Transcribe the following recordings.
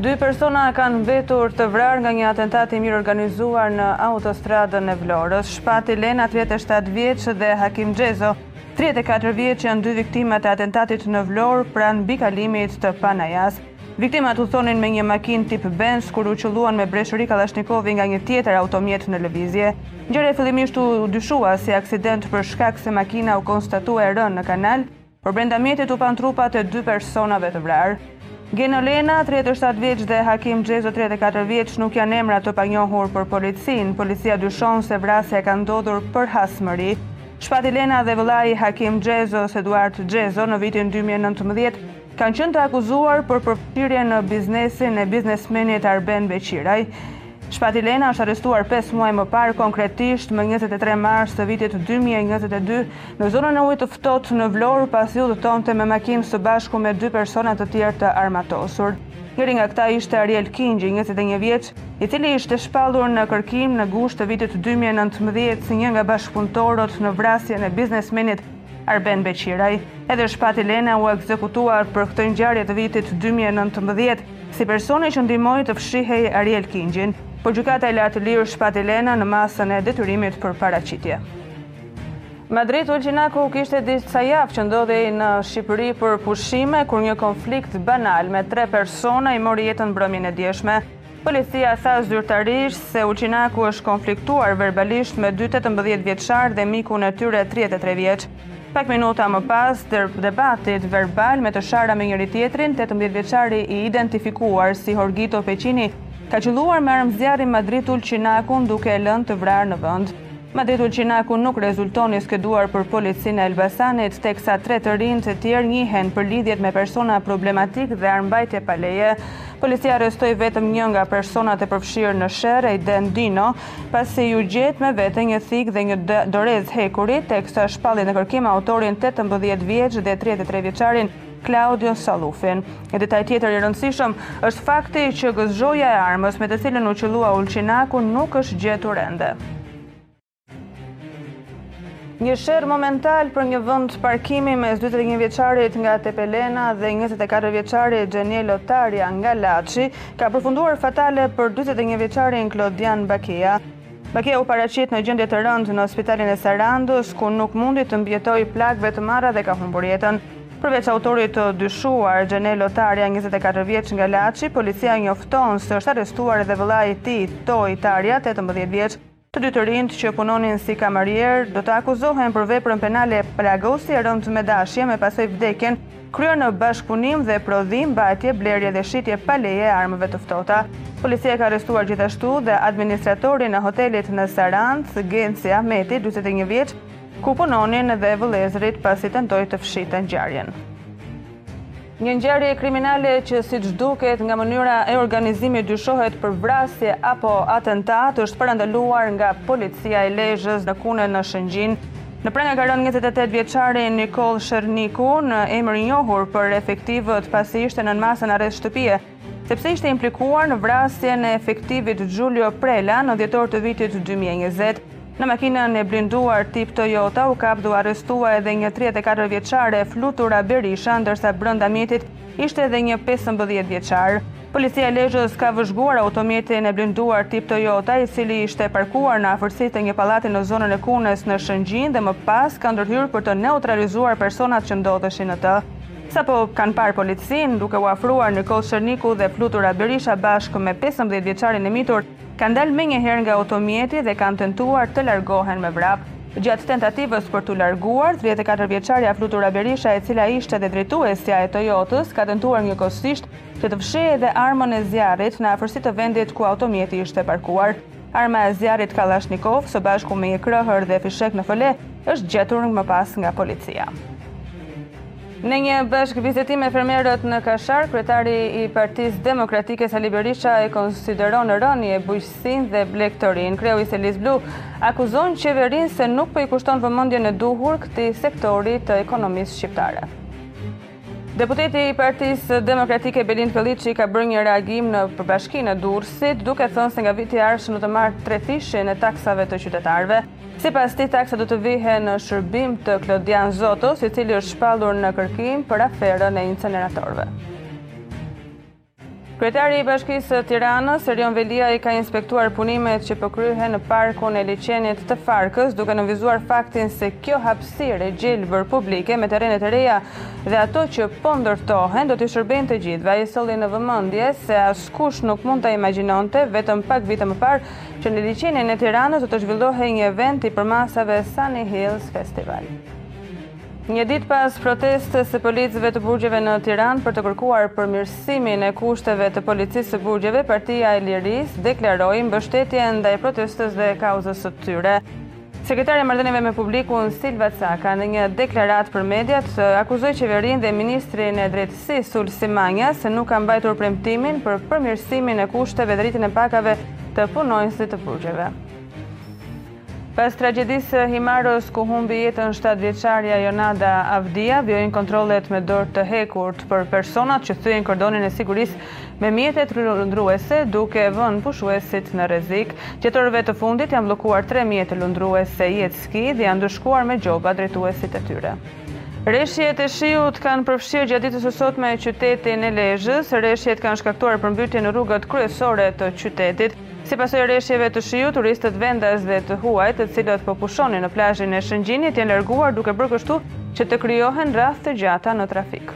Dy persona kanë mbetur të vrarë nga një atentat i mirorganizuar në autostradën e Vlorës. Shpati Lena, 37 vjeç dhe Hakim Xhezo, 34 vjeç janë dy viktimat e atentatit në Vlorë pranë mbikalimit të Panajasë. Viktimat udhëtonin me një makinë tip Benz kur u qëlluan me breshëri Kallashnikovi nga një tjetër automjet në lëvizje. Ngjarja fillimisht u dyshua si aksident për shkak se makina u konstatua e rënë në kanal, Por brenda mjetit u panë trupat e dy personave të vrarë. Geno Lena, 37 vjeç dhe Hakim Xhezo, 34 vjeç, nuk janë emra të panjohur për policinë. Policia dyshon se vrasja ka ndodhur për hasmëri. Shpati Lena dhe vëllai i Hakim Xhezos, Eduard Xhezo, në vitin 2019 kanë qenë të akuzuar për përfshirje në biznesin e biznesmenit Arben Beqiraj. Shpati Lena është arrestuar pesë muaj më parë, konkretisht më njëzet e tre mars të vitit dy mijë e njëzet e dy, në zonën e Ujit të Ftohtë në Vlorë, pasi udhëtonte me makinë së bashku me dy persona të tjerë të armatosur. Njëri nga këta ishte Ariel Kingji, njëzet e një vjeç, i cili ishte shpallur në kërkim në gusht të vitit dy mijë e nëntëmbëdhjetë si një nga bashkëpunëtorët në vrasjen e biznesmenit Arben Beqiraj. Edhe Shpati Lena u ekzekutua për këtë ngjarje të vitit 2019, si personi që ndihmoi të fshihej Ariel Kingjin, por gjykata e la të lirë Shpati Lena në masën e detyrimit për paraqitje. Madrit Ulqinaku kishte disa javë që ndodhej në Shqipëri për pushime, kur një konflikt banal me tre persona i mori jetën mbrëmjen e djeshme. Policia tha zyrtarisht se Ulqinaku është konfliktuar verbalisht me dy 18 vjeçarë dhe mikun e tyre 33 vjeç. Pak minuta më pas, debatit verbal me të shara me njëri-tjetrin, 18 vjeçari i identifikuar si Horgito Peqini, ka qëlluar me armë zjarri Madrit Ulqinakun duke e lënë të vrarë në vend. Madrit Ulqinaku nuk rezulton i skeduar për Policinë e Elbasanit, teksa tre të rinj të tjerë njihen për lidhjet me persona problematikë dhe armëmbajtje pa leje. Policia arrestoi vetëm një nga personat e përfshirë në sherr, Ejden Dino, pasi iu gjet me vete një thikë dhe një dorezë hekuri, teksa shpalli në kërkim autorin tetëmbëdhjetë vjeç dhe tridhjetë e tre vjeçarin. Klaudio Salufin. Një detaj tjetër i rëndësishëm është fakti që gëzhoja e armës me të cilën u qëllua Ulqinaku nuk është gjetur ende. Një sherr momental për një vend parkimi mes 41 vjeçarit nga Tepelena dhe 24 vjeçarit Xheniel Tarja nga Laçi ka përfunduar fatale për 41 vjeçarin Klodian Bakia. Bakia u paraqit në gjendje të rëndë në spitalin e Sarandës, ku nuk mundi të mbijetojë plagëve të marra dhe ka humbur jetën. Përveç autorit të dyshuar, Xheniel Tarja, 24 vjeç nga Laçi, policia njofton se është arrestuar edhe vëllai i tij, Toi Tarja, 18 vjeç. Të dy të rinjtë që punonin si kamarierë do të akuzohen për veprën penale plagosje e rëndë me dashje me pasojë vdekjen Kryer në bashkëpunim dhe prodhim, mbajtje, blerje dhe shitje pa leje e armëve të ftohta. Policia ka arrestuar gjithashtu dhe administratorin e hotelit në Sarandë, Genci Ahmeti, 21 vjeç, ku punonin dhe vëllezërit pasi tentoi të fshihte ngjarjen. Një ngjarje kriminale që siç duket nga mënyra e organizimit dyshohet për vrasje apo atentat është parandaluar nga policia e Lezhës në Kune në Shëngjin, Në pranga ka rënë njëzet e tetë vjeçari Nikoll Sherniku, një emër i njohur për efektivët pasi ishte nën masën arrest shtëpie, sepse ishte implikuar në vrasjen e efektivit Xhulio Prela në dhjetor të vitit dy mijë e njëzet. Në makinën e blinduar tip Toyota u kap dhe u arrestua edhe një tridhjetë e katër vjeçare Flutura Berisha, ndërsa brenda mjetit ishte edhe një pesëmbëdhjetë vjeçar. Policia e Lezhës ka vëzhguar automjetin e blinduar tip Toyota, i cili ishte parkuar në afërsi të një pallati në zonën e Kunës në Shëngjin dhe më pas ka ndërhyrë për të neutralizuar personat që ndodheshin në të. Sapo kanë parë policinë, duke u afruar Nikoll Sherniku dhe Flutura Berisha bashkë me pesëmbëdhjetë vjeçarin e mitur, kanë dalë menjëherë nga automjeti dhe kanë tentuar të largohen me vrap. Gjatë tentativës për t'u larguar, tridhjetë e katër vjeçarja Flutura Berisha, e cila ishte dhe drejtuesja e Toyotës, ka tentuar njëkohësisht që të fshehë edhe armën e zjarrit në afërsi të vendit ku automjeti ishte parkuar. Arma e zjarrit Kalashnikov, së bashku me një krëhër dhe fishek në fole, është gjetur më pas nga policia. Në një bashkëbisedim me fermerët në Kashar, kryetari i Partisë Demokratike Sali Berisha e konsideron në rënie bujqësinë dhe blegtorinë. Kreu i Selisë Blu akuzon qeverinë se nuk po i kushton vëmendjen e duhur këtij sektori të ekonomisë shqiptare. Deputeti i Partisë Demokratike Belind Këlliçi ka bërë një reagim për bashkinë e Durrësit, duke thënë se nga viti i ardhshëm do të marrë trefishin e taksave të qytetarëve. Sipas tij, taksat do të vihen në shërbim të Klodian Zotos, i cili është shpallur në kërkim për aferën e inceneratorëve. Kryetari i Bashkisë së Tiranës, Erion Veliaj, ka inspektuar punimet që po kryhen në parkun e liqenit të Farkës, duke nënvizuar faktin se kjo hapësirë e gjelbër publike me terrenet e reja dhe ato që po ndërtohen do t'i shërbejnë të gjithëve. Ai solli në vëmendje se askush nuk mund ta imagjinonte vetëm pak vite më parë që në liqenin e Tiranës do të zhvillohej një event i përmasave Sunny Hill Festival. Një ditë pas protestës së policëve të burgjeve në Tiranë për të kërkuar përmirësimin e kushteve të policisë së burgjeve, Partia e Lirisë deklaroi mbështetje ndaj protestës dhe kauzës së tyre. Sekretarja e Marrëdhënieve me Publikun Silva Caka në një deklaratë për mediat akuzoi qeverinë dhe ministrin e Drejtësisë Ulsi Manja se nuk ka mbajtur premtimin për përmirësimin e kushteve dhe rritjen e pagave të punonjësve të burgjeve. Pas tragjedisë së Himarës, ku humbi jetën shtatëvjeçarja Jonada Avdia, vijojnë kontrollet me dorë të hekurt për personat që thyejnë kordonin e sigurisë me mjetet lundruese, duke vënë pushuesit në rrezik. Gjatë orëve të fundit janë bllokuar tre mjete lundruese jet ski dhe janë ndëshkuar me gjoba drejtuesit e tyre. Reshjet e shiut kanë përfshirë gjatë ditës së sotme qytetin e Lezhës. Reshjet kanë shkaktuar përmbytje në rrugët kryesore të qytetit. Si pasojë e reshjeve të shiut, turistët vendas dhe të huaj, të cilët po pushonin në plazhin e Shëngjinit, janë larguar duke bërë kështu që të krijohen radhë të gjata në trafik.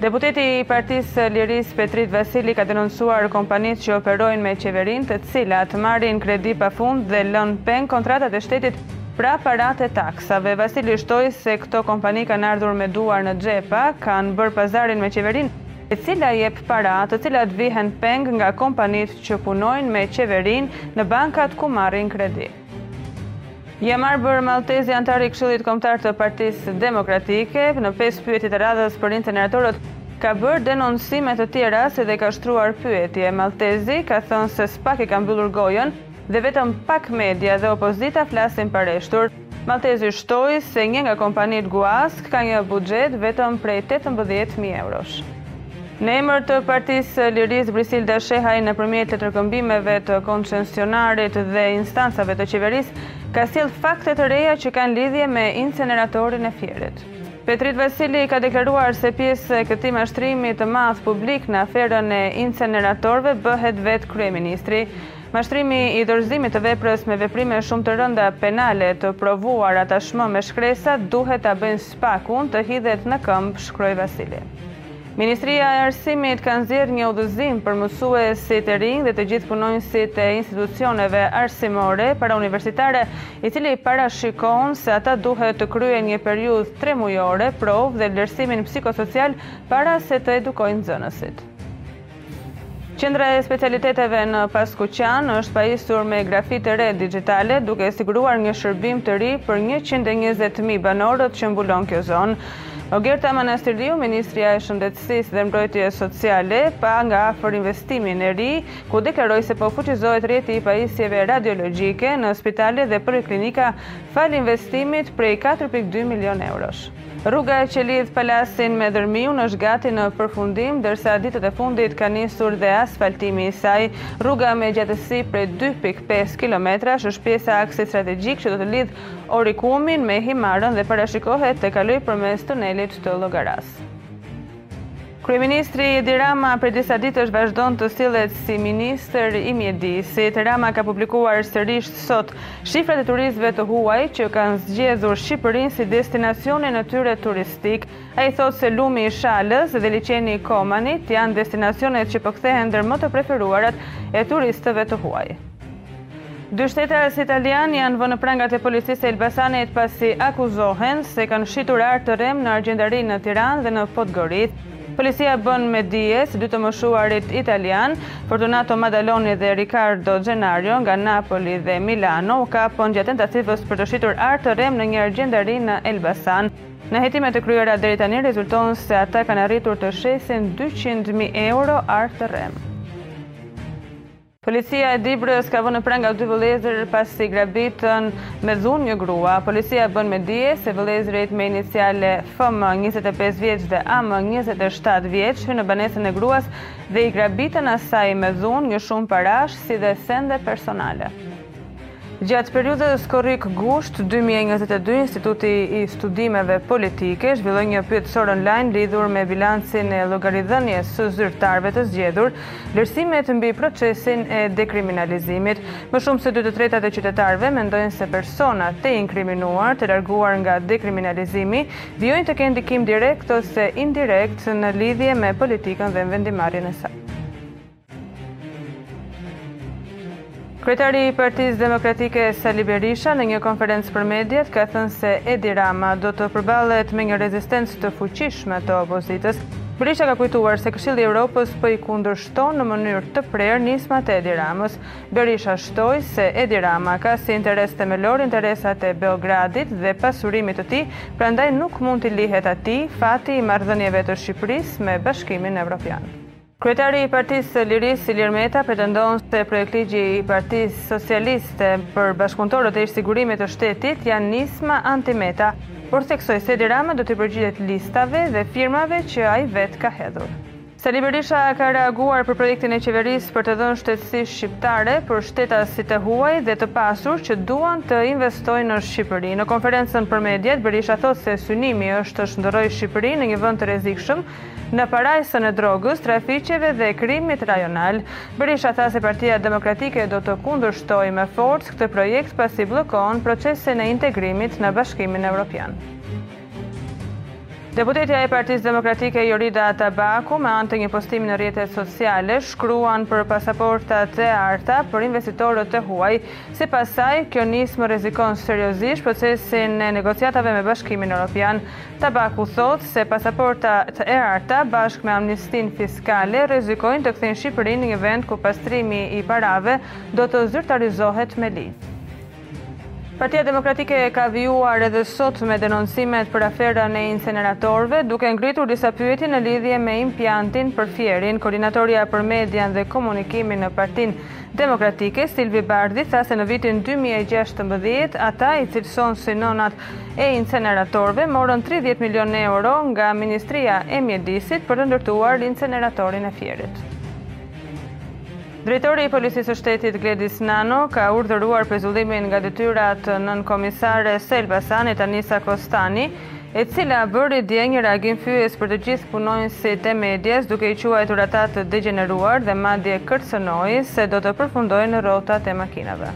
Deputeti i Partisë së Lirisë Petrit Vasili ka denoncuar kompanitë që operojnë me qeverinë, të cilat marrin kredi pa fund dhe lënë peng kontratat e shtetit pra paratë e taksave. Vasili shtoi se këto kompani kanë ardhur me duar në xhepa, kanë bërë pazarin me qeverinë e cila jep para të cilat vihen peng nga kompanitë që punojnë me qeverinë në bankat ku marrin kredi. Jamarbër Malltezi, anëtar i Këshillit Kombëtar të Partisë Demokratike, në pesë pyetjet e radhës për inceneratorët ka bërë denoncime të tjera si dhe ka shtruar pyetje. Malltezi ka thënë se SPAK e ka mbyllur gojën dhe vetëm pak media dhe opozita flasin pareshtur. Malltezi shtoi se një nga kompanitë guaskë ka një buxhet vetëm prej tetëmbëdhjetë mijë eurosh. Në emër të Partisë së Lirisë, Brisida Shehaj nëpërmjet letërkëmbimeve të koncesionarit dhe instancave të qeverisë ka sjellë fakte të reja që kanë lidhje me inceneratorin e Fierit. Petrit Vasili ka deklaruar se pjesë e këtij mashtrimi të madh publik në aferën e inceneratorëve bëhet vetë kryeministri. Mashtrimi i dorëzimit të veprës me veprime shumë të rënda penale të provuara tashmë me shkresa duhet ta bëjnë SPAK-un të hidhet në këmbë, shkroi Vasili. Ministria e Arsimit ka nxjerrë një udhëzim për mësuesit e rinj dhe të gjithë punonjësit e institucioneve arsimore parauniversitare, i cili parashikon se ata duhet të kryejnë një periudhë tremujore provë dhe vlerësimin psikosocial para se të edukojnë nxënësit. Qendra e Specialiteteve në Paskuqan është pajisur me grafi të re dixhitale, duke siguruar një shërbim të ri për njëqind e njëzet mijë banorët që mbulon kjo zonë. Ogerta Manastirliu, ministrja e Shëndetësisë dhe Mbrojtjes Sociale, pa nga afër investimin e ri, ku deklaroi se po fuqizohet rrjeti i pajisjeve radiologjike në spitale dhe poliklinika falë investimit prej katër pikë dy milionë eurosh. Rruga që lidh Palasën me Dhërmiun është gati në përfundim, ndërsa ditët e fundit ka nisur dhe asfaltimi i saj. Rruga me gjatësi prej 2.5 kilometrash është pjesë e aksit strategjik që do të lidhë Orikumin me Himarën dhe parashikohet të kalojë përmes tunelit të Llogarasë. Kryeministri Edi Rama prej disa ditësh vazhdon të sillet si ministër i mjedisit. Rama ka publikuar sërish sot shifrat e turistëve të huaj që kanë zgjedhur Shqipërinë si destinacionin e tyre turistik. Ai thotë se lumi i Shalës dhe liqeni i Komanit janë destinacionet që po kthehen ndër më të preferuarat e turistëve të huaj. Dy shtetas italianë janë vënë në prangat e policisë së Elbasanit pasi akuzohen se kanë shitur ar të rremë në argjendari në Tiranë dhe në Podgoricë. Policia bën me dije se dy të moshuarit italianë, Fortunato Madaloni dhe Ricardo Gennario nga Napoli dhe Milano u kapën gjatë tentativës për të shitur ar të rremë në një argjendari në Elbasan. Në hetimet e kryera deri tani rezulton se ata kanë arritur të shesin dyqind mijë euro ar të rremë. Policia e Dibrës ka vënë në pranga dy vëllezër pasi grabitën me dhunë një grua. Policia bën me dije se vëllezërit me iniciale FM, 25 vjeç dhe AM, 27 vjeç, hynë në banesën e gruas dhe i grabitën asaj me dhunë një shumë parash si dhe sende personale. Gjatë periudhës korrik-gusht dy mijë e njëzet e dy, Instituti i Studimeve Politike zhvilloi një pyetësor online lidhur me bilancin e llogaridhënies së zyrtarëve të zgjedhur, vlerësimet mbi procesin e dekriminalizimit. Më shumë se dy të tretat e qytetarëve mendojnë se persona të inkriminuar të larguar nga dekriminalizimi vijojnë të kenë ndikim direkt ose indirekt në lidhje me politikën dhe vendimmarrjen e saj. Kryetari i Partisë Demokratike Sali Berisha në një konferencë për mediat ka thënë se Edi Rama do të përballet me një rezistencë të fuqishme të opozitës. Berisha ka kujtuar se Këshilli i Evropës po i kundërshton në mënyrë të prerë nismat e Edi Ramës. Berisha shtoi se Edi Rama ka si interes themelor interesat e Beogradit dhe pasurimit të tij, prandaj nuk mund t'i lihet atij fati i marrëdhënieve të Shqipërisë me Bashkimin Evropian. Kryetari i Partisë së Lirisë, Ilir Meta, pretendon se projektligji i Partisë Socialiste për bashkëpunëtorët e ish-sigurimit të shtetit janë nisma anti-Meta, por theksoi se Edi Rama do t'i përgjigjet listave dhe firmave që ai vetë ka hedhur. Sali Berisha ka reaguar për projektin e qeverisë për të dhënë shtetësi shqiptare për shtetas të huaj dhe të pasur që duan të investojnë në Shqipëri. Në konferencën për mediat, Berisha thotë se synimi është të shndërrojë Shqipërinë në një vend të rrezikshëm në parajsën e drogës, trafiqeve dhe krimit rajonal. Berisha tha se Partia Demokratike do të kundërshtojë me forcë këtë projekt pasi bllokon procesin e integrimit në Bashkimin Evropian. Deputetja e Partisë Demokratike Jorida Tabaku me anë të një postimi në rrjetet sociale shkruan për pasaportat e arta për investitorët e huaj. Sipas saj, kjo nismë rrezikon seriozisht procesin e negociatave me Bashkimin Europian. Tabaku thotë se pasaportat e arta bashkë me amnistinë fiskale rrezikojnë të kthejnë Shqipërinë në një vend ku pastrimi i parave do të zyrtarizohet me ligj. Partia Demokratike ka vijuar edhe sot me denoncimet për aferën e inceneratorëve, duke ngritur disa pyetje në lidhje me impiantin për Fierin. Koordinatorja për median dhe komunikimin në Partinë Demokratike, Silvi Bardhi tha se në vitin dy mijë e gjashtëmbëdhjetë ata i cilëson si nonat e inceneratorëve morën tridhjetë milionë euro nga Ministria e Mjedisit për të ndërtuar inceneratorin e Fierit. Drejtori i Policisë së Shtetit Gledis Nano ka urdhëruar pezullimin nga detyra të nënkomisares Elbasan e Tanisa Kostani, e cila bëri dje një reagim fyes për të gjithë punonjësit e medias duke i quajtur ata të degjeneruar dhe madje kërcënoi se do të përfundojnë në rrotat e makinave.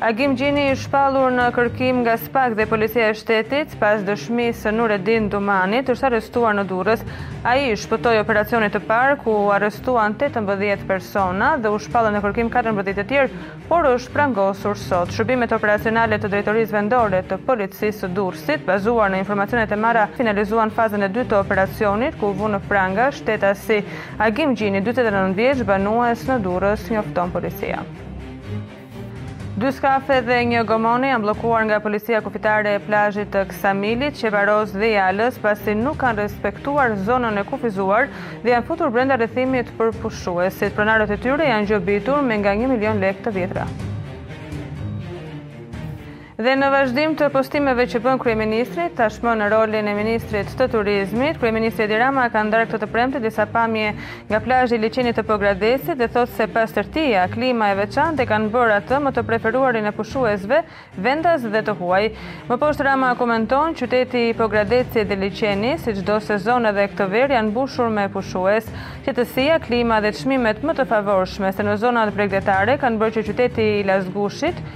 Agim Xhini i shpallur në kërkim nga spak dhe Policia e Shtetit, pas dëshmisë së Nuredin Dumanit, është arrestuar në Durrës. Ai i shpëtoi operacionit të parë, ku u arrestuan tetëmbëdhjetë persona dhe u shpallën në kërkim katërmbëdhjetë të tjerë, por është prangosur sot. Shërbimet operacionale të Drejtorisë Vendore të Policisë së Durrësit, bazuar në informacionet e marra, finalizuan fazën e dytë të operacionit, ku u vunë në pranga shtetasi Agim Xhini, dyzet e nëntë vjeç, banues në Durrës, njofton policia. Dy skafe dhe një gomone janë bllokuar nga policia kufitare e plazhit të Ksamilit, Qeparos dhe Jalës, pasi nuk kanë respektuar zonën e kufizuar dhe janë futur brenda rrethimit për pushuesit. Pronarët e tyre janë gjobitur me nga 1 milion lekë të vjetra. Dhe në vazhdim të postimeve që bën kryeministri, tashmë në rolin e ministrit të Turizmit, kryeministri Edi Rama ka ndarë këtë të premte disa pamje nga plazhi i liqenit të Pogradecit dhe thotë se pastërtia, klima e veçantë e kanë bërë atë më të preferuarin e pushuesve vendas dhe të huaj. Më poshtë Rama komenton, Qyteti i Pogradecit dhe liqeni, si çdo sezon edhe këtë verë janë mbushur me pushues. Qetësia, klima dhe çmimet më të favorshme se në zonat bregdetare kanë bërë që qyteti i Lasgushit,